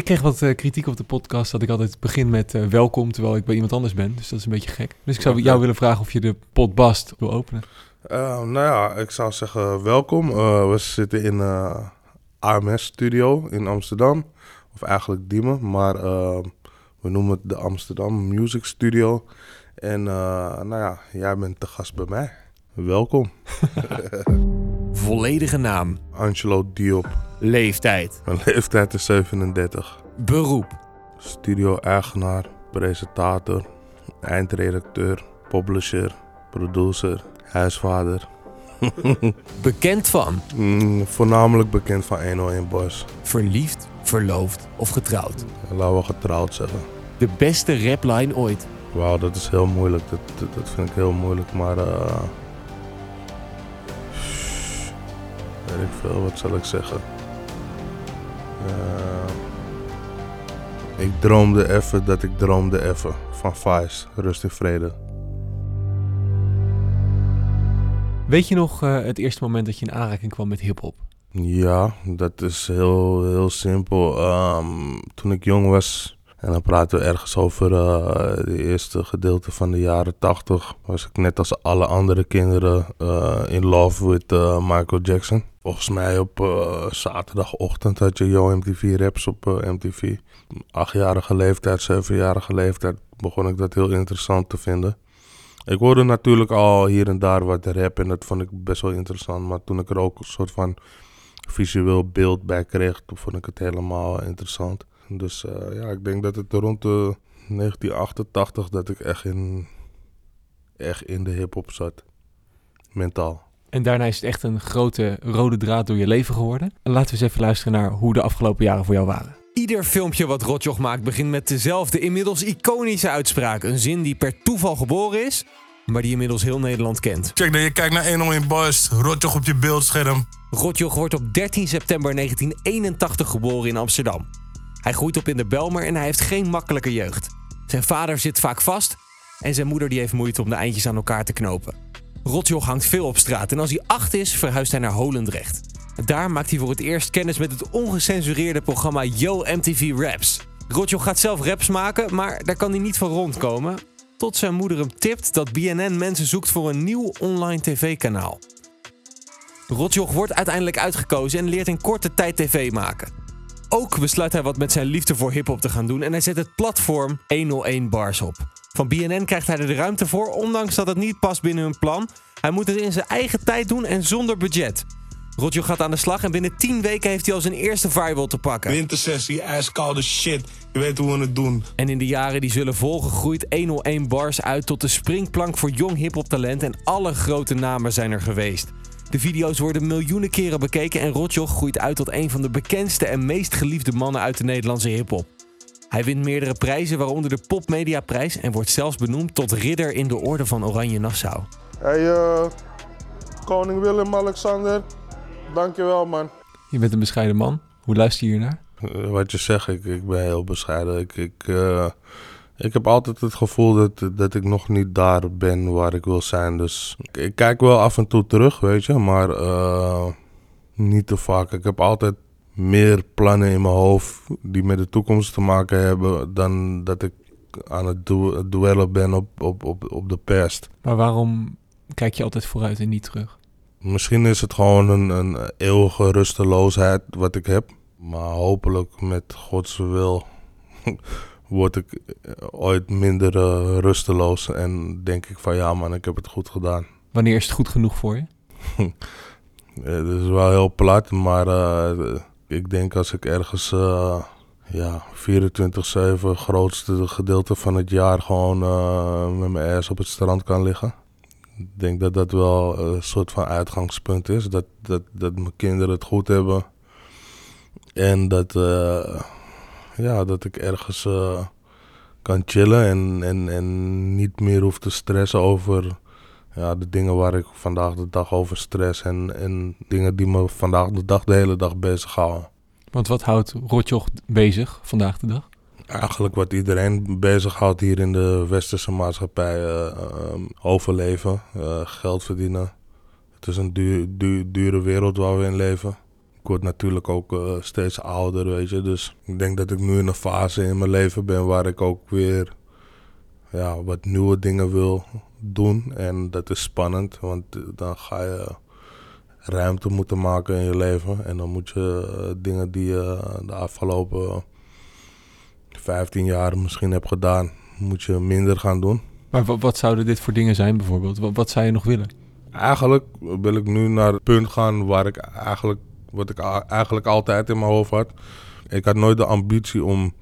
Ik kreeg wat eh, kritiek op de podcast dat ik altijd begin met eh, welkom terwijl ik bij iemand anders ben. Dus dat is een beetje gek. Dus ik zou jou willen vragen of je de potbast wil openen. Eh, nou ja, ik zou zeggen welkom. We zitten in AMS Studio in Amsterdam. Of eigenlijk Diemen, maar we noemen het de Amsterdam Music Studio. En nou ja, jij bent de gast bij mij. Welkom. Volledige naam, Angelo Diop. leeftijd, Mijn leeftijd is 37. beroep, Studio-eigenaar, presentator, eindredacteur, publisher, producer, huisvader. bekend van, Mm, voornamelijk bekend van 101 Boys. verliefd, verloofd of getrouwd. Laten we getrouwd zeggen. De beste rapline ooit. Wauw, dat is heel moeilijk. Dat, dat, dat vind ik heel moeilijk, maar... eh weet ik veel, wat zal ik zeggen? Eh, ik droomde even dat ik droomde even. Van Vice, Rust in Vrede. Weet je nog eh, het eerste moment dat je in aanraking kwam met hip-hop? Ja, dat is heel, heel simpel. Ehm, toen ik jong was, en dan praten we ergens over eh de eerste gedeelte van de jaren tachtig, was ik net als alle andere kinderen eh, in love with eh, Michael Jackson. Volgens mij op eh, zaterdagochtend had je Yo MTV Raps op eh, MTV. Achtjarige leeftijd, zevenjarige leeftijd begon ik dat heel interessant te vinden. Ik hoorde natuurlijk al hier en daar wat rap en dat vond ik best wel interessant. Maar toen ik er ook een soort van visueel beeld bij kreeg, toen vond ik het helemaal interessant. Dus eh, ja, ik denk dat het rond de 1988 dat ik echt in, echt in de hip-hop zat. Mentaal. En daarna is het echt een grote rode draad door je leven geworden. En laten we eens even luisteren naar hoe de afgelopen jaren voor jou waren. Ieder filmpje wat Rotjoch maakt begint met dezelfde inmiddels iconische uitspraak. Een zin die per toeval geboren is, maar die inmiddels heel Nederland kent. Check dat je kijkt naar 101 Boys, rotjoch op je beeldscherm. Rotjoch wordt op 13 september 1981 geboren in Amsterdam. Hij groeit op in de Belmer en hij heeft geen makkelijke jeugd. Zijn vader zit vaak vast en zijn moeder die heeft moeite om de eindjes aan elkaar te knopen. Rotjoch hangt veel op straat en als hij acht is verhuist hij naar Holendrecht. Daar maakt hij voor het eerst kennis met het ongecensureerde programma Yo MTV Raps. Rotjoch gaat zelf raps maken, maar daar kan hij niet van rondkomen. Tot zijn moeder hem tipt dat BNN mensen zoekt voor een nieuw online tv-kanaal. Rotjoch wordt uiteindelijk uitgekozen en leert in korte tijd tv maken. Ook besluit hij wat met zijn liefde voor hip-hop te gaan doen en hij zet het platform 101 Bars op. Van BNN krijgt hij er de ruimte voor, ondanks dat het niet past binnen hun plan. Hij moet het in zijn eigen tijd doen en zonder budget. Rotjoch gaat aan de slag en binnen 10 weken heeft hij al zijn eerste viral te pakken. Wintersessie, ijskoude shit. Je weet hoe we het doen. En in de jaren die zullen volgen groeit 101 Bars uit tot de springplank voor jong hip-hop talent en alle grote namen zijn er geweest. De video's worden miljoenen keren bekeken en Rotjoch groeit uit tot een van de bekendste en meest geliefde mannen uit de Nederlandse hip-hop. Hij wint meerdere prijzen, waaronder de Popmediaprijs en wordt zelfs benoemd tot ridder in de Orde van Oranje Nassau. Hey, eh, koning Willem-Alexander. Dankjewel, man. Je bent een bescheiden man. Hoe luister je hiernaar? Eh, wat je zegt, ik, ik ben heel bescheiden. Ik, ik, eh, ik heb altijd het gevoel dat, dat ik nog niet daar ben waar ik wil zijn. Dus ik, kijk wel af en toe terug, weet je, maar eh, niet te vaak. Ik heb altijd meer plannen in mijn hoofd die met de toekomst te maken hebben dan dat ik aan het du- duellen ben op, op, op, op de pest. Maar waarom kijk je altijd vooruit en niet terug? Misschien is het gewoon een, een eeuwige rusteloosheid wat ik heb. Maar hopelijk met Gods wil word ik eh, ooit minder eh, rusteloos. En denk ik van ja man, ik heb het goed gedaan. Wanneer is het goed genoeg voor je? Het is wel heel plat, maar eh, ik denk als ik ergens ja, 24-7 grootste gedeelte van het jaar gewoon met mijn ass op het strand kan liggen. Ik denk dat dat wel een soort van uitgangspunt is. Dat, dat, dat mijn kinderen het goed hebben. En dat, ja, dat ik ergens eh, kan chillen en, en, en niet meer hoef te stressen over ja, de dingen waar ik vandaag de dag over stress. En, en dingen die me vandaag de dag de hele dag bezighouden. Want wat houdt Rotjoch bezig vandaag de dag? Eigenlijk wat iedereen bezighoudt hier in de westerse maatschappij. eh, ehm, overleven, eh, geld verdienen. Het is een duur, duur- dure wereld waar we in leven. Ik word natuurlijk ook eh, steeds ouder, weet je. Dus ik denk dat ik nu in een fase in mijn leven ben waar ik ook weer ja, wat nieuwe dingen wil doen. En dat is spannend, want dan ga je ruimte moeten maken in je leven. En dan moet je eh, dingen die je de afgelopen 15 jaar misschien hebt gedaan, moet je minder gaan doen. Maar wa- wat zouden dit voor dingen zijn bijvoorbeeld? Wat, wat zou je nog willen? Eigenlijk wil ik nu naar het punt gaan waar ik eigenlijk, wat ik eigenlijk altijd in mijn hoofd had. Ik had nooit de ambitie om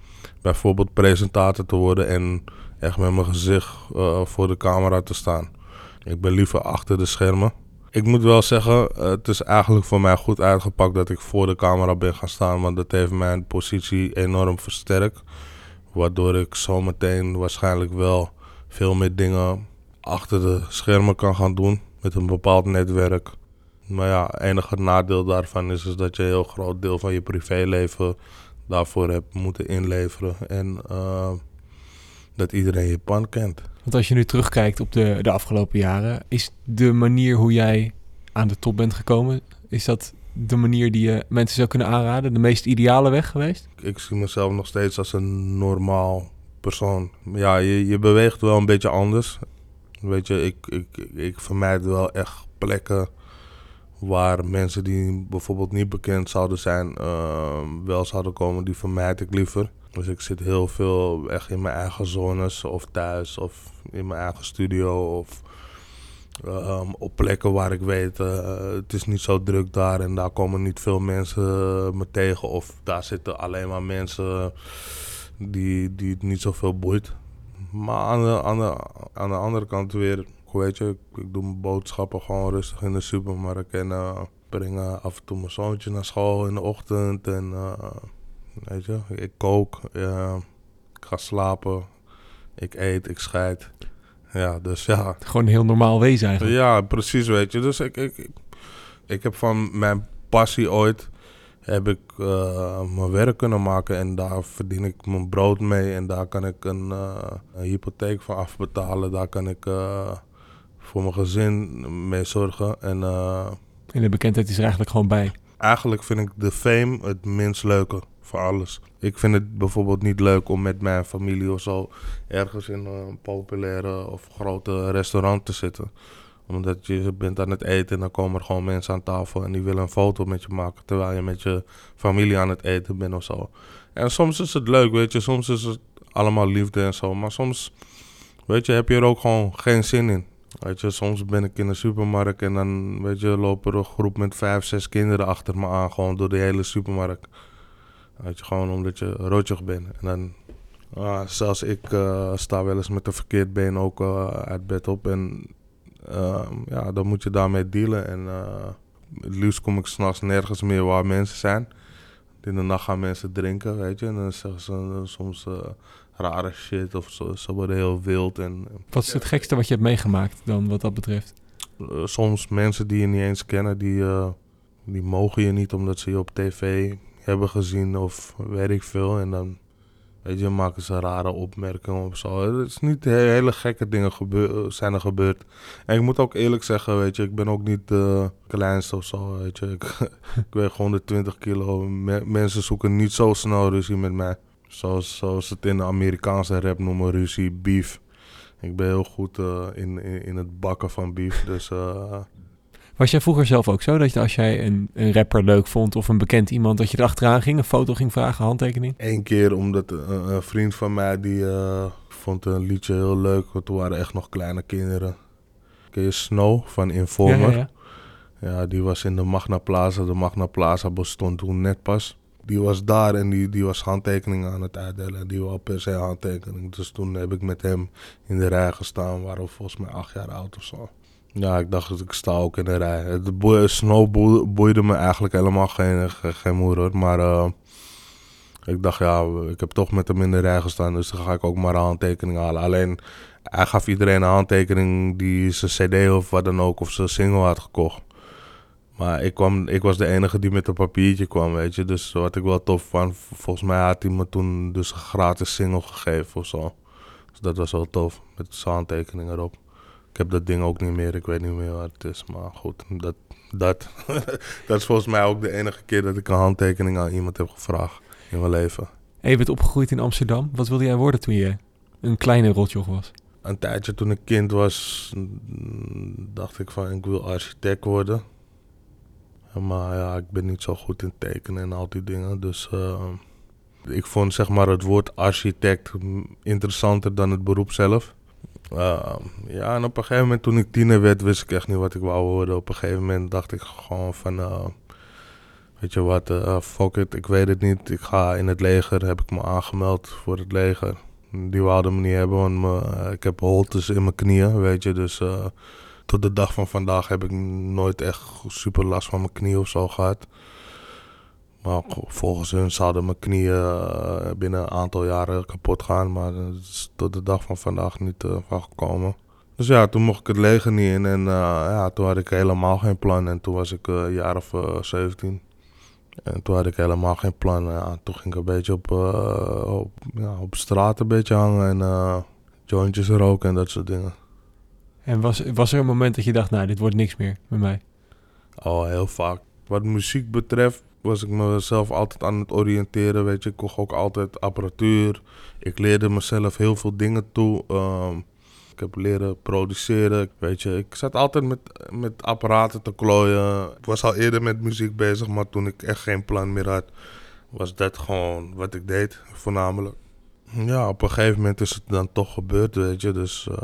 bijvoorbeeld presentator te worden en echt met mijn gezicht eh, voor de camera te staan. Ik ben liever achter de schermen. Ik moet wel zeggen, het is eigenlijk voor mij goed uitgepakt dat ik voor de camera ben gaan staan, want dat heeft mijn positie enorm versterkt. Waardoor ik zometeen waarschijnlijk wel veel meer dingen achter de schermen kan gaan doen met een bepaald netwerk. Maar ja, enige nadeel daarvan is, is dat je een heel groot deel van je privéleven daarvoor hebt moeten inleveren. En eh, dat iedereen je pan kent. Want als je nu terugkijkt op de, de afgelopen jaren, is de manier hoe jij aan de top bent gekomen, is dat de manier die je mensen zou kunnen aanraden? De meest ideale weg geweest? Ik zie mezelf nog steeds als een normaal persoon. Ja, je, je beweegt wel een beetje anders. Weet je, ik, ik, ik vermijd wel echt plekken waar mensen die bijvoorbeeld niet bekend zouden zijn, eh, wel zouden komen. Die vermijd ik liever. Dus ik zit heel veel echt in mijn eigen zones of thuis of in mijn eigen studio of ehm, op plekken waar ik weet eh, het is niet zo druk daar en daar komen niet veel mensen me tegen of daar zitten alleen maar mensen die, die het niet zoveel boeit. Maar aan de, aan, de, aan de andere kant weer, weet je, ik, ik doe mijn boodschappen gewoon rustig in de supermarkt en eh breng eh, af en toe mijn zoontje naar school in de ochtend en eh, weet je, ik kook, ik ga slapen, ik eet, ik scheid. Ja, dus ja, Gewoon een heel normaal wezen eigenlijk. ja, precies, weet je. Dus ik, ik, ik, ik heb van mijn passie ooit heb ik mijn werk kunnen maken en daar verdien ik mijn brood mee en daar kan ik een, een hypotheek van afbetalen. Daar kan ik voor mijn gezin mee zorgen. En eh, En de bekendheid is er eigenlijk gewoon bij. eigenlijk vind ik de fame het minst leuke voor alles. Ik vind het bijvoorbeeld niet leuk om met mijn familie of zo ergens in een populaire of grote restaurant te zitten. Omdat je bent aan het eten en dan komen er gewoon mensen aan tafel en die willen een foto met je maken terwijl je met je familie aan het eten bent of zo. En soms is het leuk, weet je, soms is het allemaal liefde en zo, maar soms, weet je, heb je er ook gewoon geen zin in. Weet je, soms ben ik in de supermarkt en dan, weet je, lopen er een groep met vijf, zes kinderen achter me aan, gewoon door de hele supermarkt. Weet je, gewoon omdat je rotjig bent. En dan, ah, zelfs ik eh, sta wel eens met een verkeerd been ook eh, uit bed op. En ehm, ja, dan moet je daarmee dealen. En eh, het liefst kom ik s'nachts nergens meer waar mensen zijn. In de nacht gaan mensen drinken, weet je. En dan zeggen ze soms rare shit of zo. Ze worden heel wild en Wat is het gekste wat je hebt meegemaakt dan wat dat betreft? eh, soms mensen die je niet eens kennen, die, eh, die mogen je niet omdat ze je op tv hebben gezien of weet ik veel. En dan weet je, maken ze rare opmerkingen of zo. Het is niet he- hele gekke dingen gebeur, zijn er gebeurd. En ik moet ook eerlijk zeggen, weet je, ik ben ook niet de kleinste of zo, weet je. Ik, ik weeg 120 kilo. Me- mensen zoeken niet zo snel ruzie met mij. Zoals, zoals het in de Amerikaanse rap noemen, ruzie, beef. Ik ben heel goed eh, in, in, in het bakken van beef. Dus eh, Was jij vroeger zelf ook zo dat je als jij een, een rapper leuk vond of een bekend iemand, dat je erachteraan ging, een foto ging vragen, handtekening? één keer omdat een, een vriend van mij die eh, vond een liedje heel leuk. Want toen waren echt nog kleine kinderen. Ken je Snow van Informer? Ja, ja, Ja, die was in de Magna Plaza. De Magna Plaza bestond toen net pas. Die was daar en die, die was handtekeningen aan het uitdelen. En die wou per se handtekening. Dus toen heb ik met hem in de rij gestaan. Waren volgens mij acht jaar oud of zo. Ja, ik dacht ik sta ook in de rij. Het Snow boe- boeide me eigenlijk helemaal geen, geen. Maar eh, ik dacht ja, ik heb toch met hem in de rij gestaan. Dus dan ga ik ook maar een handtekening halen. Alleen hij gaf iedereen een handtekening die zijn cd of wat dan ook. Of zijn single had gekocht. Maar ik, kwam, ik was de enige die met een papiertje kwam, weet je. Dus wat ik wel tof vond, volgens mij had hij me toen dus een gratis single gegeven of zo. Dus dat was wel tof, met zijn handtekening erop. Ik heb dat ding ook niet meer. Ik weet niet meer wat het is. Maar goed, dat, dat, dat is volgens mij ook de enige keer dat ik een handtekening aan iemand heb gevraagd in mijn leven. En je bent opgegroeid in Amsterdam. Wat wilde jij worden toen je een kleine rotjoch was? Een tijdje toen ik kind was, mm, dacht ik van ik wil architect worden. Maar ja, ik ben niet zo goed in tekenen en al die dingen. Dus eh, ik vond zeg maar het woord architect interessanter dan het beroep zelf. Uh, ja, en op een gegeven moment toen ik tiener werd, wist ik echt niet wat ik wou worden. Op een gegeven moment dacht ik gewoon van, uh, weet je wat, fuck it, ik weet het niet. Ik ga in het leger, heb ik me aangemeld voor het leger. Die wilden me niet hebben, want ik heb holtes in mijn knieën, weet je. Dus tot de dag van vandaag heb ik nooit echt super last van mijn knie of zo gehad. Maar volgens hun zouden mijn knieën eh, binnen een aantal jaren kapot gaan. Maar dat is tot de dag van vandaag niet uh, van gekomen. Dus ja, toen mocht ik het leger niet in. En uh, ja, toen had ik helemaal geen plan. En toen was ik een jaar of 17. En toen had ik helemaal geen plan. Ja, toen ging ik een beetje op, op, ja, op straat een beetje hangen. En jointjes roken en dat soort dingen. En was, was er een moment dat je dacht, nou, dit wordt niks meer met mij? Oh, heel vaak. Wat muziek betreft was ik mezelf altijd aan het oriënteren. Weet je, ik kocht ook altijd apparatuur. Ik leerde mezelf heel veel dingen toe. Um, ik heb leren produceren. Weet je, ik zat altijd met, met apparaten te klooien. Ik was al eerder met muziek bezig, maar toen ik echt geen plan meer had, was dat gewoon wat ik deed, voornamelijk. Ja, op een gegeven moment is het dan toch gebeurd, weet je. Dus uh,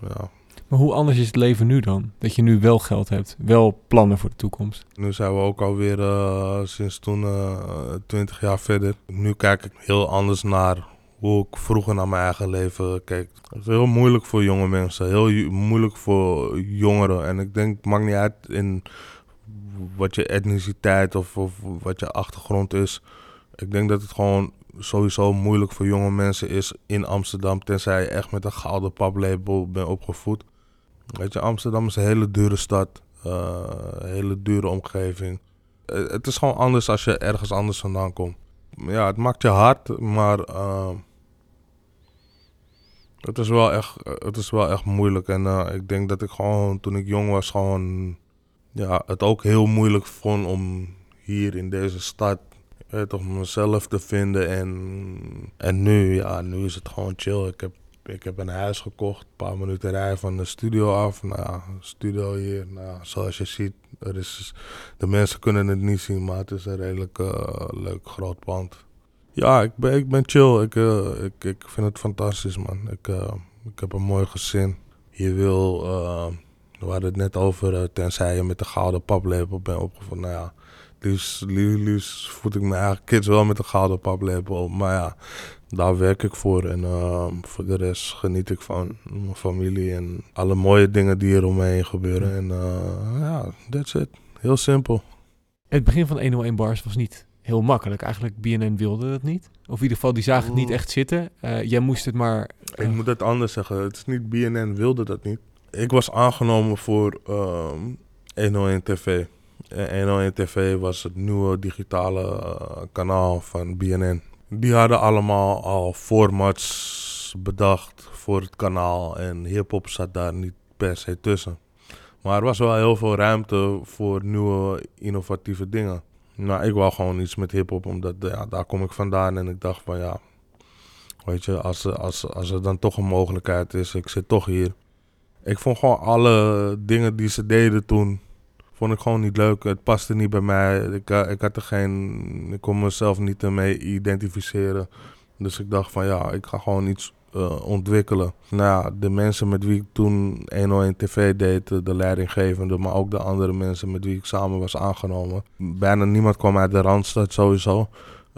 ja, maar hoe anders is het leven nu dan? Dat je nu wel geld hebt, wel plannen voor de toekomst. Nu zijn we ook alweer uh, sinds toen uh, 20 jaar verder. Nu kijk ik heel anders naar hoe ik vroeger naar mijn eigen leven keek. Het is heel moeilijk voor jonge mensen, heel moeilijk voor jongeren. En ik denk, het maakt niet uit in wat je etniciteit of, of wat je achtergrond is. Ik denk dat het gewoon sowieso moeilijk voor jonge mensen is in Amsterdam, tenzij je echt met een gouden paplepel bent opgevoed. Weet je, Amsterdam is een hele dure stad. Een hele dure omgeving. Uh, het is gewoon anders als je ergens anders vandaan komt. Ja, het maakt je hard, maar uh, het, is wel echt, het is wel echt moeilijk. En ik denk dat ik gewoon, toen ik jong was, gewoon ja, het ook heel moeilijk vond om hier in deze stad toch mezelf te vinden. En, en nu, ja, nu is het gewoon chill. Ik heb ik heb een huis gekocht, een paar minuten rijden van de studio af. Nou studio hier, nou, zoals je ziet, er is, de mensen kunnen het niet zien, maar het is een redelijk uh, leuk groot pand. Ja, ik ben, ik ben chill. Ik, uh, ik, ik vind het fantastisch, man. Ik, uh, ik heb een mooi gezin. Je wil, we hadden het net over, tenzij je met de gouden paplepel bent opgevoed. Nou ja, liefst, liefst voed ik mijn eigen kids wel met de gouden paplepel. Maar ja, daar werk ik voor. En uh, voor de rest geniet ik van mijn familie en alle mooie dingen die er om me heen gebeuren. En uh, ja, that's it. Heel simpel. Het begin van 101 Bars was niet heel makkelijk. Eigenlijk BNN wilde dat niet. Of in ieder geval, die zagen het niet echt zitten. Uh, jij moest het maar... Ik moet het anders zeggen. Het is niet BNN wilde dat niet. Ik was aangenomen voor 101 TV. 101 TV was het nieuwe digitale kanaal van BNN. Die hadden allemaal al formats bedacht voor het kanaal. En hip-hop zat daar niet per se tussen. Maar er was wel heel veel ruimte voor nieuwe innovatieve dingen. Nou, ik wou gewoon iets met hip-hop, omdat ja, daar kom ik vandaan. En ik dacht van ja, weet je, als, als, als er dan toch een mogelijkheid is, ik zit toch hier. Ik vond gewoon alle dingen die ze deden toen vond ik gewoon niet leuk. Het paste niet bij mij. Ik, eh, ik had er geen. Ik kon mezelf niet ermee identificeren. Dus ik dacht van ja, ik ga gewoon iets uh, ontwikkelen. Nou ja, de mensen met wie ik toen 101 TV deed, de leidinggevende, maar ook de andere mensen met wie ik samen was aangenomen. Bijna niemand kwam uit de Randstad sowieso.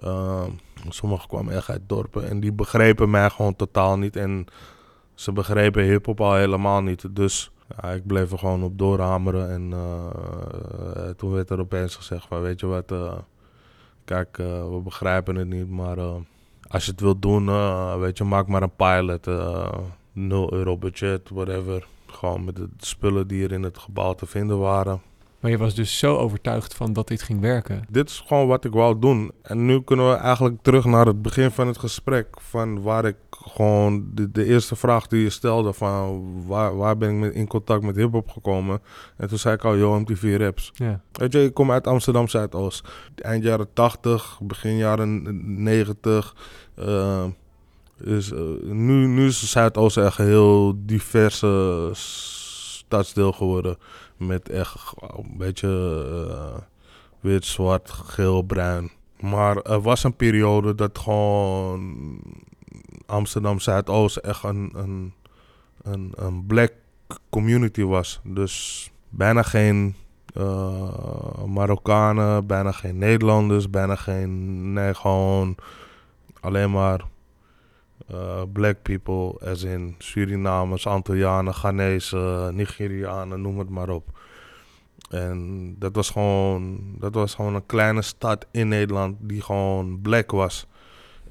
Uh, sommigen kwamen echt uit dorpen en die begrepen mij gewoon totaal niet. En ze begrepen hip-hop al helemaal niet. Dus ja, ik bleef er gewoon op doorhameren. En uh, toen werd er opeens gezegd van, weet je wat, uh, kijk, uh, we begrijpen het niet, maar als je het wilt doen, weet je, maak maar een pilot. 0 euro budget, whatever. Gewoon met de spullen die er in het gebouw te vinden waren. Maar je was dus zo overtuigd van dat dit ging werken. Dit is gewoon wat ik wou doen. En nu kunnen we eigenlijk terug naar het begin van het gesprek. Van waar ik gewoon de, de eerste vraag die je stelde: van waar, waar ben ik met, in contact met hip-hop gekomen? En toen zei ik al: Yo, MTV Raps. Ja. Weet je, ik kom uit Amsterdam Zuidoost. Eind jaren 80, begin jaren 90. eh, is, eh, nu, nu is Zuidoost echt een heel diverse stadsdeel geworden. Met echt een beetje eh, wit, zwart, geel, bruin. Maar er was een periode dat gewoon Amsterdam Zuidoost echt een, een, een, een black community was. Dus bijna geen eh, Marokkanen, bijna geen Nederlanders, bijna geen. Nee, gewoon alleen maar eh, black people, as in Surinamers, Antillianen, Ghanese, Nigerianen, noem het maar op. En dat was gewoon, dat was gewoon een kleine stad in Nederland die gewoon black was.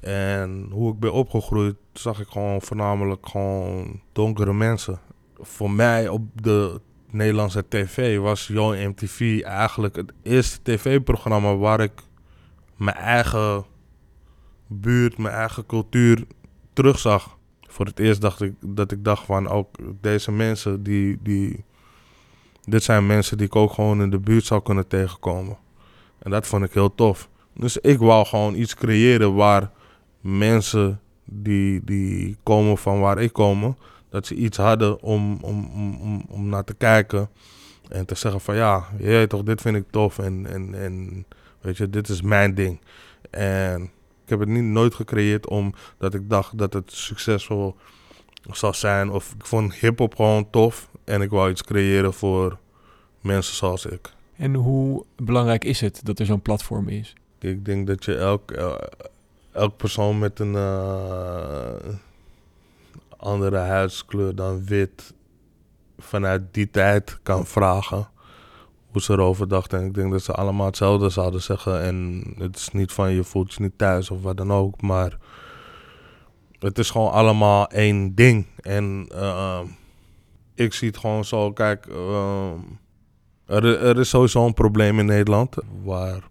En hoe ik ben opgegroeid, zag ik gewoon voornamelijk gewoon donkere mensen. Voor mij op de Nederlandse tv was Yo MTV eigenlijk het eerste tv-programma waar ik mijn eigen buurt, mijn eigen cultuur terugzag. Voor het eerst dacht ik dat ik dacht van ook deze mensen die, die dit zijn mensen die ik ook gewoon in de buurt zou kunnen tegenkomen. En dat vond ik heel tof. Dus ik wou gewoon iets creëren waar mensen die, die komen van waar ik kom, dat ze iets hadden om, om, om, om, naar te kijken. En te zeggen van ja, je toch, dit vind ik tof en, en, en weet je, dit is mijn ding. En ik heb het niet nooit gecreëerd omdat ik dacht dat het succesvol zou zijn. Of ik vond hip-hop gewoon tof en ik wou iets creëren voor mensen zoals ik. En hoe belangrijk is het dat er zo'n platform is? Ik denk dat je elk, el- elk persoon met een eh, andere huidskleur dan wit vanuit die tijd kan vragen hoe ze erover dachten. En ik denk dat ze allemaal hetzelfde zouden zeggen. En het is niet van je voelt je niet thuis of wat dan ook, maar het is gewoon allemaal één ding. En eh, ik zie het gewoon zo, kijk, eh, er, er is sowieso een probleem in Nederland waar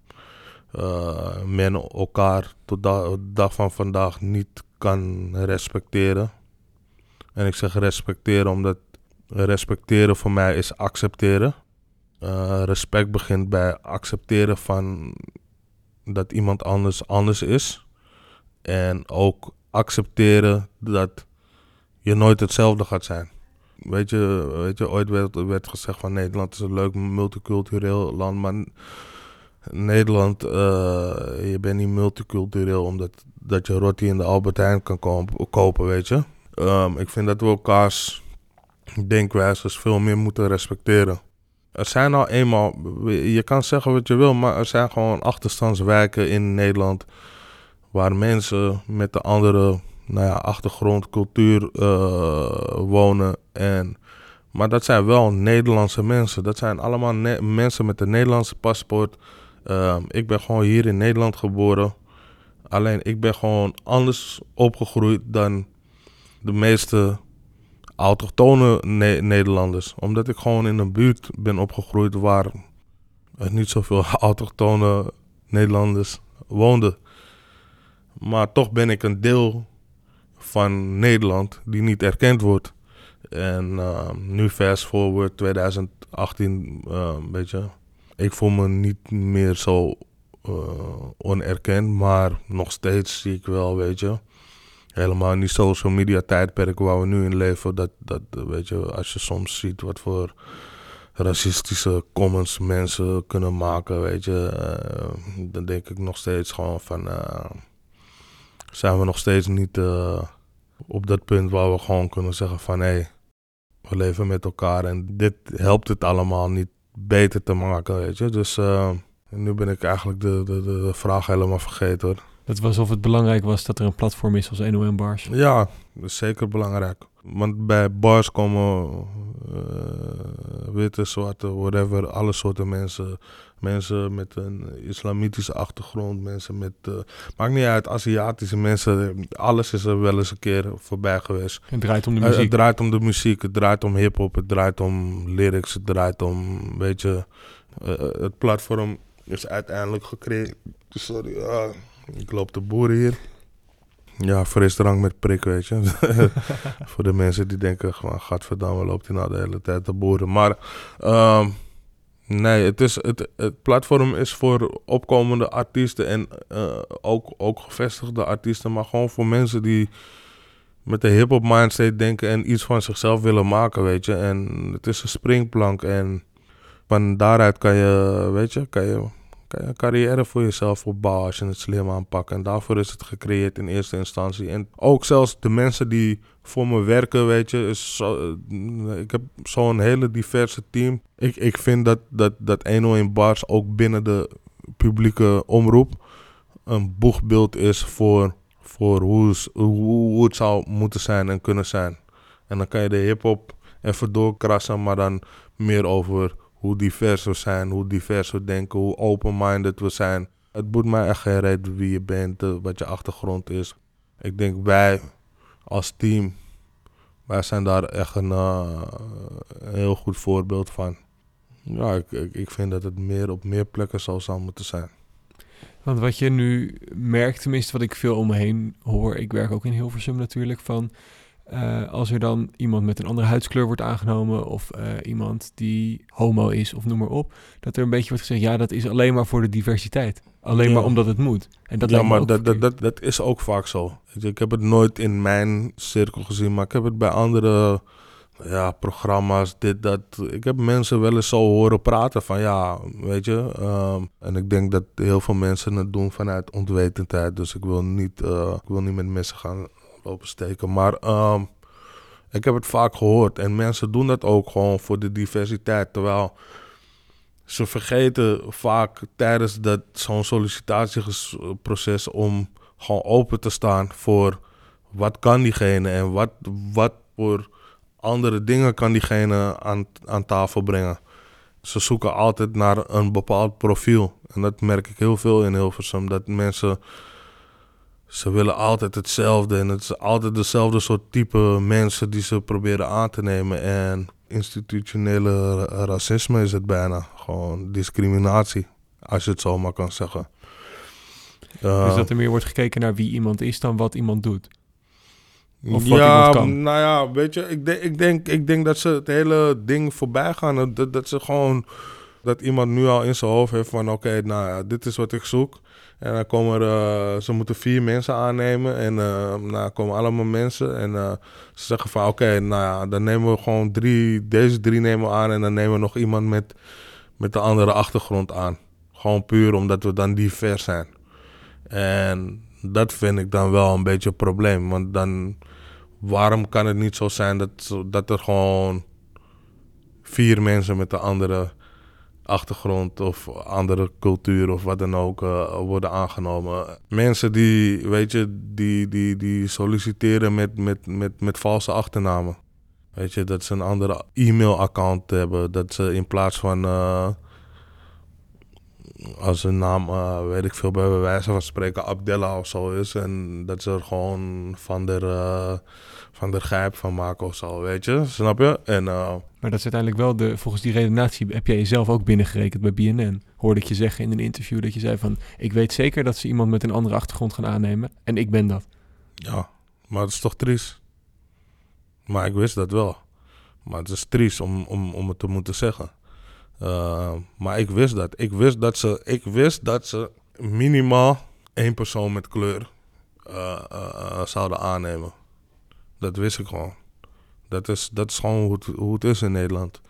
eh, men elkaar tot de dag van vandaag niet kan respecteren. En ik zeg respecteren omdat respecteren voor mij is accepteren. Eh, respect begint bij accepteren van dat iemand anders anders is. En ook accepteren dat je nooit hetzelfde gaat zijn. Weet je, weet je ooit werd, werd gezegd van Nederland is een leuk multicultureel land, maar Nederland, eh, je bent niet multicultureel omdat dat je roti in de Albert Heijn kan kopen, weet je. Ehm, ik vind dat we elkaars denkwijzes veel meer moeten respecteren. Er zijn al eenmaal, je kan zeggen wat je wil, maar er zijn gewoon achterstandswijken in Nederland waar mensen met de andere nou ja, achtergrond, cultuur eh, wonen. En, maar dat zijn wel Nederlandse mensen. Dat zijn allemaal mensen met een Nederlandse paspoort. Ehm, ik ben gewoon hier in Nederland geboren. Alleen ik ben gewoon anders opgegroeid dan de meeste autochtone Ne- Nederlanders. Omdat ik gewoon in een buurt ben opgegroeid waar niet zoveel autochtone Nederlanders woonden. Maar toch ben ik een deel van Nederland die niet erkend wordt. En ehm, nu fast forward 2018, ehm, weet je. Ik voel me niet meer zo eh, onerkend, maar nog steeds zie ik wel, weet je. Helemaal die social media tijdperk waar we nu in leven, dat, dat weet je, als je soms ziet wat voor racistische comments mensen kunnen maken, weet je, eh, dan denk ik nog steeds gewoon van, eh, zijn we nog steeds niet op dat punt waar we gewoon kunnen zeggen van, hé, hey, we leven met elkaar en dit helpt het allemaal niet beter te maken, weet je. Dus eh, nu ben ik eigenlijk de, de, de, vraag helemaal vergeten hoor. Dat was of het belangrijk was dat er een platform is als NOM Bars. Ja, dat is zeker belangrijk. Want bij bars komen eh, witte, zwarte, whatever, alle soorten mensen. Mensen met een islamitische achtergrond, mensen met... eh, maakt niet uit, Aziatische mensen. Alles is er wel eens een keer voorbij geweest. Het draait om de Eh, Het muziek. draait om de muziek, het draait om hip-hop, het draait om lyrics, het draait om, weet je, Eh, het platform is uiteindelijk gecreëerd. Sorry, ik loop de boeren hier. Ja, frisdrank met prik, weet je. Voor de mensen die denken, gewoon, gadverdamme, loopt hij nou de hele tijd de boeren. Maar ehm, nee, het, is, het, het platform is voor opkomende artiesten en eh, ook, ook gevestigde artiesten. Maar gewoon voor mensen die met de hip-hop mindset denken en iets van zichzelf willen maken, weet je. En het is een springplank en van daaruit kan je, weet je, kan je, kan je een carrière voor jezelf opbouwen als je het slim aanpakt. En daarvoor is het gecreëerd in eerste instantie. En ook zelfs de mensen die voor me werken, weet je, is zo, eh, ik heb zo'n hele diverse team. Ik, ik vind dat, dat, dat 101 Bars ook binnen de publieke omroep een boegbeeld is voor voor hoe, hoe, het zou moeten zijn en kunnen zijn. En dan kan je de hip-hop even doorkrassen, maar dan meer over hoe divers we zijn, hoe divers we denken, hoe open-minded we zijn. Het boet mij echt geen reet wie je bent, eh, wat je achtergrond is. Ik denk wij als team, wij zijn daar echt een, een heel goed voorbeeld van. Ja, ik, ik, ik vind dat het meer op meer plekken zo zou moeten zijn. Want wat je nu merkt, tenminste wat ik veel om me heen hoor, ik werk ook in Hilversum natuurlijk, van uh, als er dan iemand met een andere huidskleur wordt aangenomen of uh, iemand die homo is of noem maar op, dat er een beetje wordt gezegd, ja, dat is alleen maar voor de diversiteit. Alleen Ja. maar omdat het moet. En dat ja, maar dat, dat, dat, dat is ook vaak zo. Ik heb het nooit in mijn cirkel gezien, maar ik heb het bij andere ja, programma's, dit, dat. Ik heb mensen wel eens zo horen praten van ja, weet je. ehm, en ik denk dat heel veel mensen het doen vanuit onwetendheid. Dus ik wil niet, eh, ik wil niet met mensen gaan lopen steken. Maar ehm, ik heb het vaak gehoord. En mensen doen dat ook gewoon voor de diversiteit. Terwijl ze vergeten vaak tijdens dat zo'n sollicitatieproces om gewoon open te staan voor wat kan diegene en wat, wat voor andere dingen kan diegene aan, aan tafel brengen. Ze zoeken altijd naar een bepaald profiel. En dat merk ik heel veel in Hilversum. Dat mensen, ze willen altijd hetzelfde. En het is altijd dezelfde soort type mensen die ze proberen aan te nemen. En institutionele ra- racisme is het bijna. Gewoon discriminatie, als je het zo maar kan zeggen. Eh, Dus dat er meer wordt gekeken naar wie iemand is dan wat iemand doet. Of wat ja, iemand kan. nou ja, weet je, ik, denk ik, denk, ik denk dat ze het hele ding voorbij gaan. Dat, dat ze gewoon, dat iemand nu al in zijn hoofd heeft van, oké, nou ja, dit is wat ik zoek. En dan komen er, eh, ze moeten vier mensen aannemen en nou, komen allemaal mensen. En eh, ze zeggen van, oké, nou ja, dan nemen we gewoon drie, deze drie nemen we aan. En dan nemen we nog iemand met, met de andere achtergrond aan. Gewoon puur omdat we dan divers zijn. En dat vind ik dan wel een beetje een probleem. Want dan, waarom kan het niet zo zijn dat, dat er gewoon vier mensen met een andere achtergrond of andere cultuur of wat dan ook eh, worden aangenomen? Mensen die, weet je, die, die, die solliciteren met, met, met, met valse achternamen. Weet je, dat ze een andere e-mailaccount hebben. Dat ze in plaats van... als een naam, eh, weet ik veel, bij wijze van spreken Abdella of zo is. En dat ze er gewoon van der, eh, van der Gijp van maken of zo, weet je? Snap je? En eh, Maar dat is uiteindelijk wel de, volgens die redenatie heb jij jezelf ook binnengerekend bij BNN. Hoorde ik je zeggen in een interview dat je zei van, ik weet zeker dat ze iemand met een andere achtergrond gaan aannemen. En ik ben dat. ja, maar het is toch triest. Maar ik wist dat wel. Maar het is triest om, om, om het te moeten zeggen. Eh, maar ik wist dat. Ik wist dat ze, ik wist dat ze minimaal één persoon met kleur eh, eh, zouden aannemen. Dat wist ik gewoon. Dat is, dat is gewoon hoe het, hoe het is in Nederland.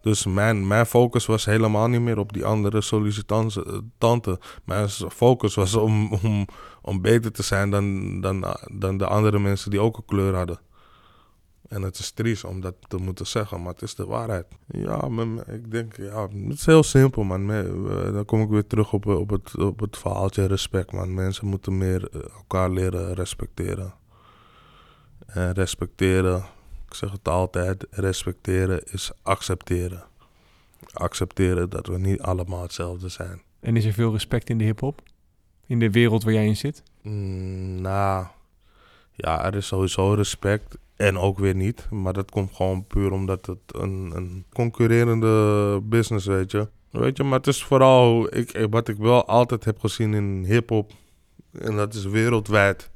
Dus mijn, mijn focus was helemaal niet meer op die andere sollicitanten. Mijn focus was om, om, om beter te zijn dan, dan, dan de andere mensen die ook een kleur hadden. En het is triest om dat te moeten zeggen, maar het is de waarheid. Ja, ik denk, ja, het is heel simpel, man. Dan kom ik weer terug op, op, het, op het verhaaltje respect, man. Mensen moeten meer eh, elkaar leren respecteren. En respecteren, ik zeg het altijd, respecteren is accepteren. Accepteren dat we niet allemaal hetzelfde zijn. En is er veel respect in de hip-hop? In de wereld waar jij in zit? Mm, nou, ja, er is sowieso respect. En ook weer niet. Maar dat komt gewoon puur omdat het een, een concurrerende business, weet je. Weet je, maar het is vooral ik, wat ik wel altijd heb gezien in hip-hop. En dat is wereldwijd.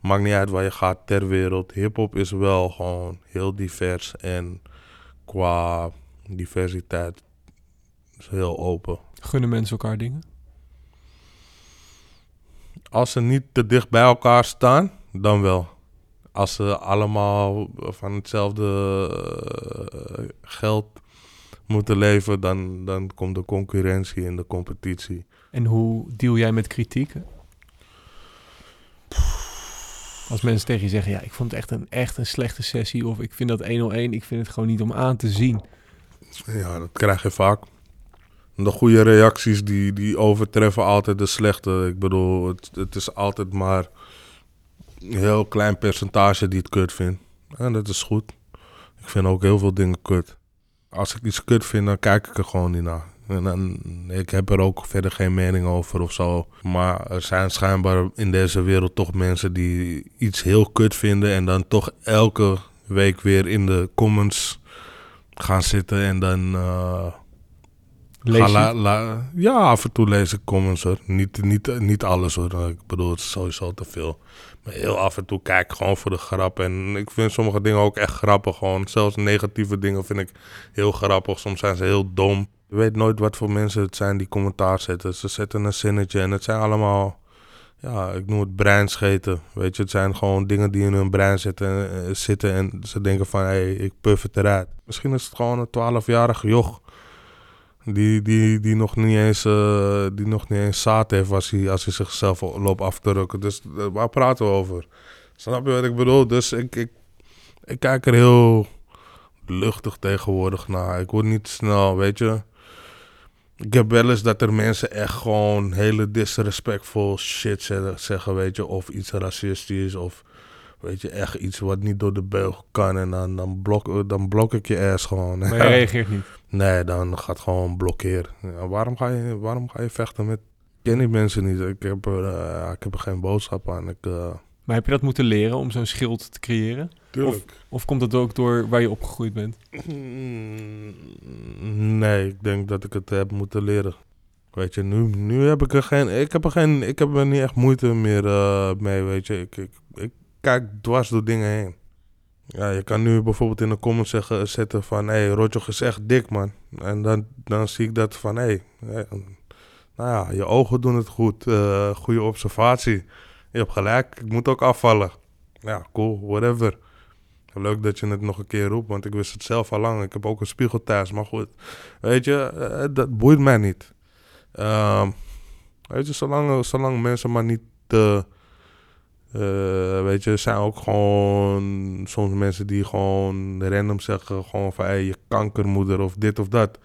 Maakt niet uit waar je gaat ter wereld. Hip-hop is wel gewoon heel divers. En qua diversiteit is heel open. Gunnen mensen elkaar dingen? Als ze niet te dicht bij elkaar staan, dan wel. Als ze allemaal van hetzelfde eh, geld moeten leven, dan, dan komt de concurrentie en de competitie. En hoe deal jij met kritiek? Als mensen tegen je zeggen, ja, ik vond het echt een, echt een slechte sessie. Of ik vind dat 101, ik vind het gewoon niet om aan te zien. Ja, dat krijg je vaak. De goede reacties die, die overtreffen altijd de slechte. Ik bedoel, het, het is altijd maar een heel klein percentage die het kut vindt. En dat is goed. Ik vind ook heel veel dingen kut. Als ik iets kut vind, dan kijk ik er gewoon niet naar. En dan, ik heb er ook verder geen mening over of zo. Maar er zijn schijnbaar in deze wereld toch mensen die iets heel kut vinden. En dan toch elke week weer in de comments gaan zitten en dan. Lees la- la- ja, af en toe lees ik comments hoor. Niet, niet, niet alles hoor. Ik bedoel, het is sowieso te veel. Maar heel af en toe kijk ik gewoon voor de grap. En ik vind sommige dingen ook echt grappig. Gewoon. Zelfs negatieve dingen vind ik heel grappig. Soms zijn ze heel dom. Je weet nooit wat voor mensen het zijn die commentaar zetten. Ze zetten een zinnetje en het zijn allemaal... Ja, ik noem het breinscheten. Weet je, het zijn gewoon dingen die in hun brein zitten, eh, zitten en ze denken van, hé, hey, ik puff het eruit. Misschien is het gewoon een 12-jarige joch die, die, die, nog niet eens, eh, die nog niet eens zaad heeft als hij, als hij zichzelf loopt af te rukken. Dus eh, waar praten we over? Snap je wat ik bedoel? Dus ik, ik, ik kijk er heel luchtig tegenwoordig naar. Ik word niet snel, weet je. Ik heb wel eens dat er mensen echt gewoon hele disrespectful shit zeggen, weet je. Of iets racistisch of weet je, echt iets wat niet door de beugel kan. En dan, dan, blok, dan blok ik je ass gewoon. Maar je reageert niet. Nee, dan gaat gewoon blokkeren. Ja, waarom, ga je, waarom ga je vechten met... Ik ken die mensen niet. Ik heb er, eh, ik heb er geen boodschap aan. Ik, eh, Maar heb je dat moeten leren om zo'n schild te creëren? Tuurlijk. Of komt dat ook door waar je opgegroeid bent? Mm, Nee, ik denk dat ik het heb moeten leren. Weet je, nu, nu heb ik er geen... Ik heb er, geen, ik heb er niet echt moeite meer eh, mee, weet je. Ik kijk dwars door dingen heen. Ja, je kan nu bijvoorbeeld in de comments zeggen, zetten van... Hé, hey, Rotjoch is echt dik, man. En dan, dan zie ik dat van... Hé, hey, nou ja, je ogen doen het goed. eh, goede observatie. Je hebt gelijk, ik moet ook afvallen. Ja, cool, whatever. Leuk dat je het nog een keer roept, want ik wist het zelf al lang. Ik heb ook een spiegel thuis, maar goed. Weet je, eh, dat boeit mij niet. Ehm, weet je, zolang, zolang mensen maar niet... te eh, weet je, er zijn ook gewoon soms mensen die gewoon random zeggen... gewoon van, hey, je kankermoeder of dit of dat.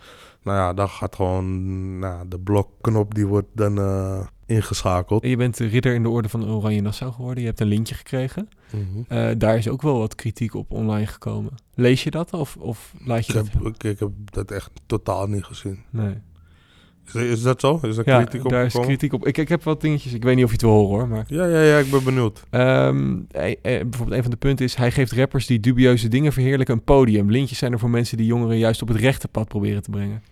Nou ja, dan gaat gewoon... Nou, de blokknop die wordt dan eh, ingeschakeld. Je bent ridder in de orde van Oranje Nassau geworden. Je hebt een lintje gekregen. Mhm. Eh, daar is ook wel wat kritiek op online gekomen. Lees je dat of, of laat je Ik dat... heb, ik, ik heb dat echt totaal niet gezien. Nee. Is, dat zo? Is Ja, kritiek op daar is gekomen? kritiek op. Ik, ik heb wat dingetjes. Ik weet niet of je het wil horen hoor, maar... Ja, ja, ja, ik ben benieuwd. Ehm, eh, eh, bijvoorbeeld een van de punten is... hij geeft rappers die dubieuze dingen verheerlijken een podium. Lintjes zijn er voor mensen die jongeren juist op het rechte pad proberen te brengen.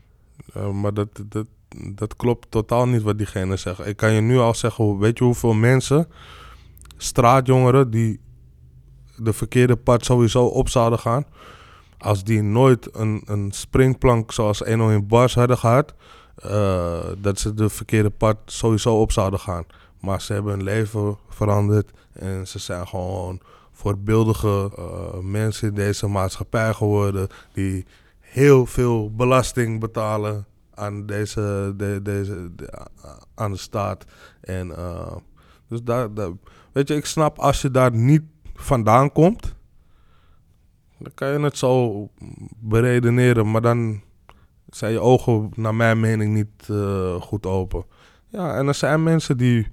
Uh, maar dat, dat, dat klopt totaal niet wat diegene zegt. Ik kan je nu al zeggen, weet je hoeveel mensen, straatjongeren, die de verkeerde pad sowieso op zouden gaan, als die nooit een, een springplank zoals Eno in Bars hadden gehad, uh, dat ze de verkeerde pad sowieso op zouden gaan. Maar ze hebben hun leven veranderd en ze zijn gewoon voorbeeldige uh, mensen in deze maatschappij geworden die heel veel belasting betalen aan deze, de, deze de, aan de staat. En dus daar, daar, weet je, ik snap als je daar niet vandaan komt, dan kan je het zo beredeneren, maar dan zijn je ogen naar mijn mening niet uh, goed open. Ja, en er zijn mensen die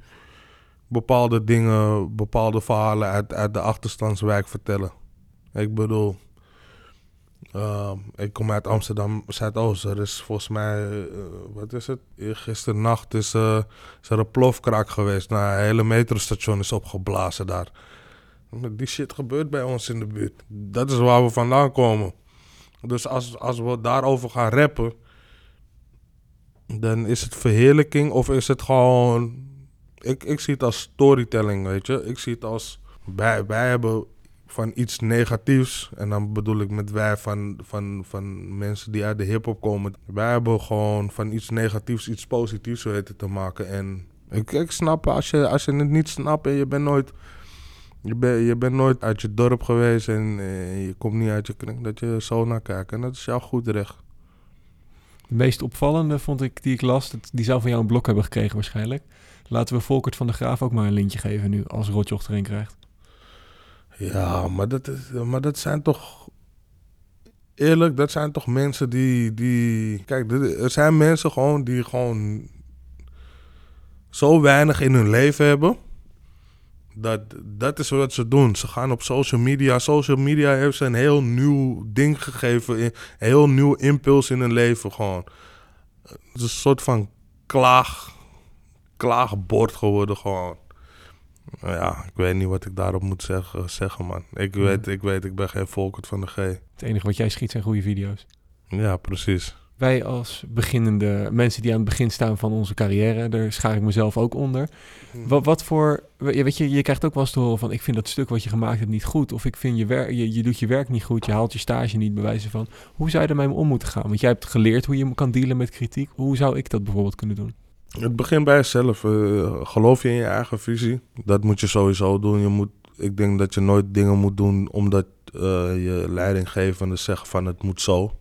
bepaalde dingen, bepaalde verhalen uit, uit de achterstandswijk vertellen. Ik bedoel, uh, ik kom uit Amsterdam Zuidoost. Er is volgens mij, uh, wat is het? Gisternacht is, uh, is er een plofkraak geweest. Nou, het hele metrostation is opgeblazen daar. Die shit gebeurt bij ons in de buurt. Dat is waar we vandaan komen. Dus als, als we daarover gaan rappen, dan is het verheerlijking of is het gewoon... Ik, ik zie het als storytelling, weet je. Ik zie het als... Wij, wij hebben van iets negatiefs, en dan bedoel ik met wij van, van, van mensen die uit de hip-hop komen. Wij hebben gewoon van iets negatiefs iets positiefs weten te maken. En ik, ik snap, als je, als je het niet snapt en je bent nooit. Je, ben, je bent nooit uit je dorp geweest en eh, je komt niet uit je kring, dat je zo naar kijkt. En dat is jouw goed recht. De meest opvallende vond ik die ik las, dat, die zou van jou een blok hebben gekregen waarschijnlijk. Laten we Volkert van de Graaf ook maar een lintje geven nu, als Rotjoch erin krijgt. Ja, maar dat, is, maar dat zijn toch. Eerlijk, dat zijn toch mensen die. die kijk, er zijn mensen gewoon die gewoon. zo weinig in hun leven hebben. Dat, dat is wat ze doen. Ze gaan op social media. Social media heeft ze een heel nieuw ding gegeven. Een heel nieuw impuls in hun leven gewoon. Het is een soort van klaag, klaagbord geworden gewoon. Nou Ja, ik weet niet wat ik daarop moet zeggen, zeggen man. Ik weet, ik weet, ik ben geen Volkert van de G. Het enige wat jij schiet zijn goede video's. Ja, precies. Wij als beginnende mensen die aan het begin staan van onze carrière, daar schaar ik mezelf ook onder. Wat, wat voor, weet je, je krijgt ook wel eens te horen van, ik vind dat stuk wat je gemaakt hebt niet goed. Of ik vind je, werk, je, je doet je werk niet goed, je haalt je stage niet, bij wijze van. Hoe zou je ermee om moeten gaan? Want jij hebt geleerd hoe je kan dealen met kritiek. Hoe zou ik dat bijvoorbeeld kunnen doen? Het begint bij jezelf. Eh, geloof je in je eigen visie? Dat moet je sowieso doen. Je moet, ik denk dat je nooit dingen moet doen omdat eh, je leidinggevende zegt van het moet zo.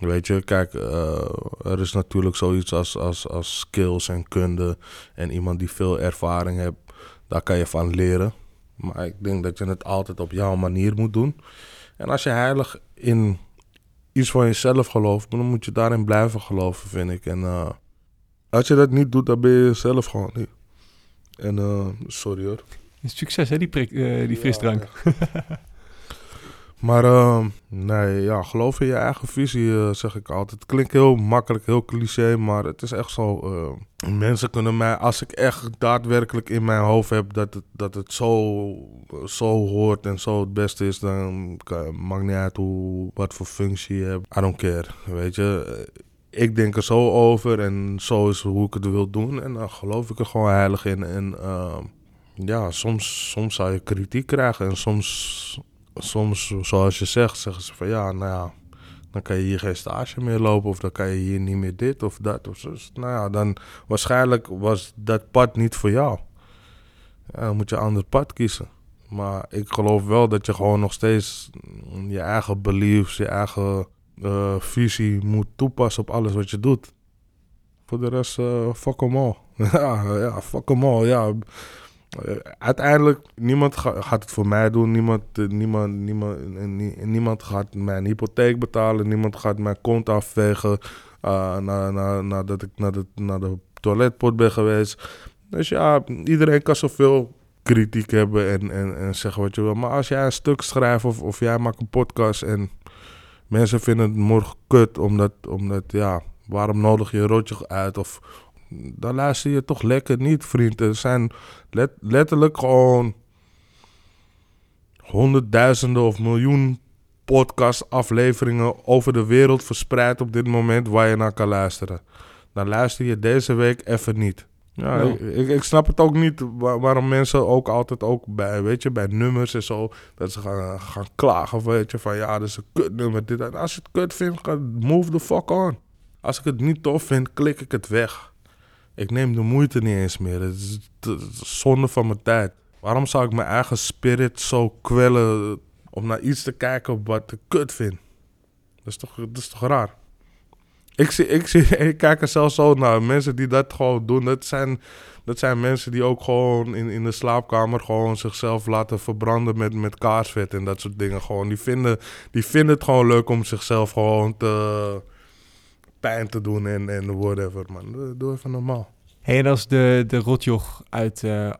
Weet je, kijk, eh, er is natuurlijk zoiets als, als, als skills en kunde. En iemand die veel ervaring heeft, daar kan je van leren. Maar ik denk dat je het altijd op jouw manier moet doen. En als je heilig in iets van jezelf gelooft, dan moet je daarin blijven geloven, vind ik. En eh, als je dat niet doet, dan ben je zelf gewoon niet. En eh, sorry hoor. Succes hè, die, prik, die frisdrank. Maar eh, nee, ja, geloof in je eigen visie, eh, zeg ik altijd. Het klinkt heel makkelijk, heel cliché, maar het is echt zo. eh, mensen kunnen mij, als ik echt daadwerkelijk in mijn hoofd heb dat het, dat het zo, zo hoort en zo het beste is, dan maakt niet uit hoe, wat voor functie je hebt. I don't care, weet je. Eh, Ik denk er zo over en zo is hoe ik het wil doen. En dan geloof ik er gewoon heilig in. En eh, ja, soms, soms zou je kritiek krijgen en soms soms, zoals je zegt, zeggen ze van ja, nou ja, dan kan je hier geen stage meer lopen of dan kan je hier niet meer dit of dat of zo. Nou ja, dan waarschijnlijk was dat pad niet voor jou. Dan moet je een ander pad kiezen. Maar ik geloof wel dat je gewoon nog steeds je eigen beliefs, je eigen eh, visie moet toepassen op alles wat je doet. Voor de rest, eh fuck them all. ja, ja, fuck them all. Ja, eh, uiteindelijk, niemand ga- gaat het voor mij doen. Niemand, eh, niemand, niemand, eh, nie- niemand gaat mijn hypotheek betalen. Niemand gaat mijn kont afvegen na, na, nadat ik naar de, naar de toiletpot ben geweest. Dus ja, iedereen kan zoveel kritiek hebben en, en, en zeggen wat je wil. Maar als jij een stuk schrijft of, of jij maakt een podcast en mensen vinden het morgen kut omdat, omdat ja, waarom nodig je een rotje uit? Of dan luister je toch lekker niet, vriend. Er zijn let- letterlijk gewoon honderdduizenden of miljoen podcast-afleveringen over de wereld verspreid op dit moment waar je naar kan luisteren. Dan luister je deze week even niet. Ja, Ja. Ik, snap het ook niet wa- waarom mensen ook altijd ook bij, weet je, bij nummers en zo, dat ze gaan, gaan klagen, weet je, van ja, dat is een kutnummer, dit en als je het kut vindt, move the fuck on. Als ik het niet tof vind, klik ik het weg. Ik neem de moeite niet eens meer. Het is, zonde van mijn tijd. Waarom zou ik mijn eigen spirit zo kwellen om naar iets te kijken wat ik kut vind? Dat is toch, dat is toch raar? Ik, zie, ik, zie, ik kijk er zelfs zo naar. Mensen die dat gewoon doen, dat zijn, dat zijn mensen die ook gewoon in, in de slaapkamer gewoon zichzelf laten verbranden met, met kaarsvet en dat soort dingen. Gewoon, die, vinden, die vinden het gewoon leuk om zichzelf gewoon te, pijn te doen en, en whatever, man. Doe even normaal. Hey, en als de, de rotjoch uit eh,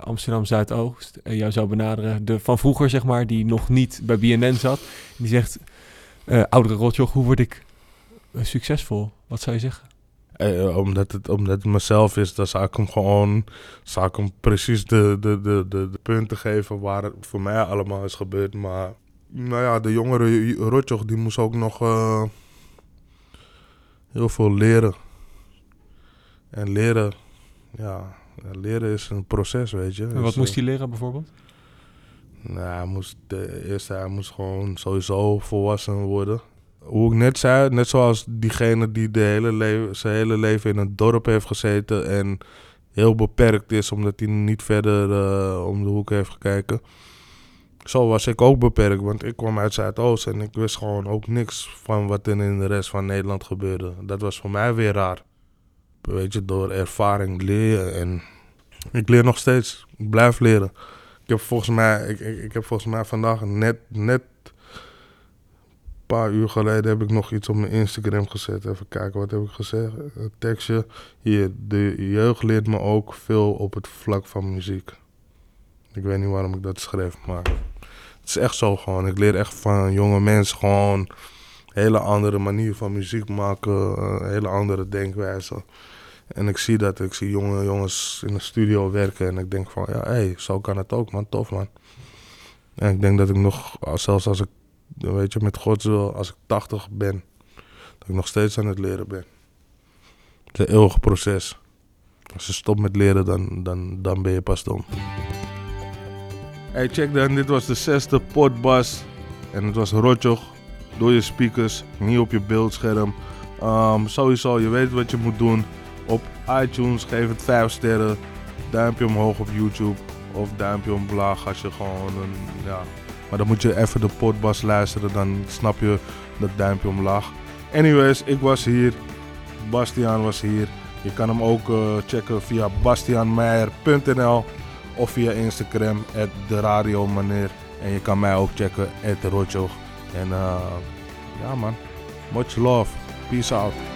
Amsterdam Zuidoost eh, jou zou benaderen, de van vroeger zeg maar, die nog niet bij BNN zat, die zegt: eh, Oudere rotjoch, hoe word ik succesvol? Wat zou je zeggen? Omdat, het, omdat het mezelf is, dan zou ik hem gewoon zou ik hem precies de, de, de, de, de punten geven waar het voor mij allemaal is gebeurd. Maar nou ja, de jongere Rotjoch die moest ook nog heel veel leren. En leren, ja, leren is een proces, weet je. En wat Dus, moest eh, hij leren bijvoorbeeld? Nou, hij moest, de eerste, hij moest gewoon sowieso volwassen worden. Hoe ik net zei, net zoals diegene die de hele leven, zijn hele leven in een dorp heeft gezeten en heel beperkt is omdat hij niet verder eh, om de hoek heeft gekeken. Zo was ik ook beperkt, want ik kwam uit Zuidoost en ik wist gewoon ook niks van wat er in de rest van Nederland gebeurde. Dat was voor mij weer raar. Weet je, door ervaring leren en ik leer nog steeds. Ik blijf leren. Ik heb volgens mij, ik, ik, heb volgens mij vandaag net, net een paar uur geleden heb ik nog iets op mijn Instagram gezet. Even kijken, wat heb ik gezegd? Een tekstje. Hier, de jeugd leert me ook veel op het vlak van muziek. Ik weet niet waarom ik dat schreef, maar het is echt zo gewoon. Ik leer echt van jonge mensen gewoon een hele andere manier van muziek maken, een hele andere denkwijze. En ik zie dat, ik zie jonge jongens in de studio werken en ik denk van, ja, hé, hey, zo kan het ook, man, tof, man. En ik denk dat ik nog, zelfs als ik, weet je, met Gods wil, als ik 80 ben, dat ik nog steeds aan het leren ben. Het is een eeuwig proces. Als je stopt met leren, dan, dan, dan ben je pas dom. Hey, check dan, dit was de zesde potbas. En het was Rotjoch, door je speakers, niet op je beeldscherm. Ehm, sowieso, je weet wat je moet doen. Op iTunes geef het 5 sterren. Duimpje omhoog op YouTube. Of duimpje omlaag als je gewoon een. Ja. Maar dan moet je even de potbas luisteren. Dan snap je dat duimpje omlaag. Anyways, ik was hier. Bastiaan was hier. Je kan hem ook eh, checken via bastiaanmeijer.nl of via Instagram, de. En je kan mij ook checken, at. En eh, ja man, much love. Peace out.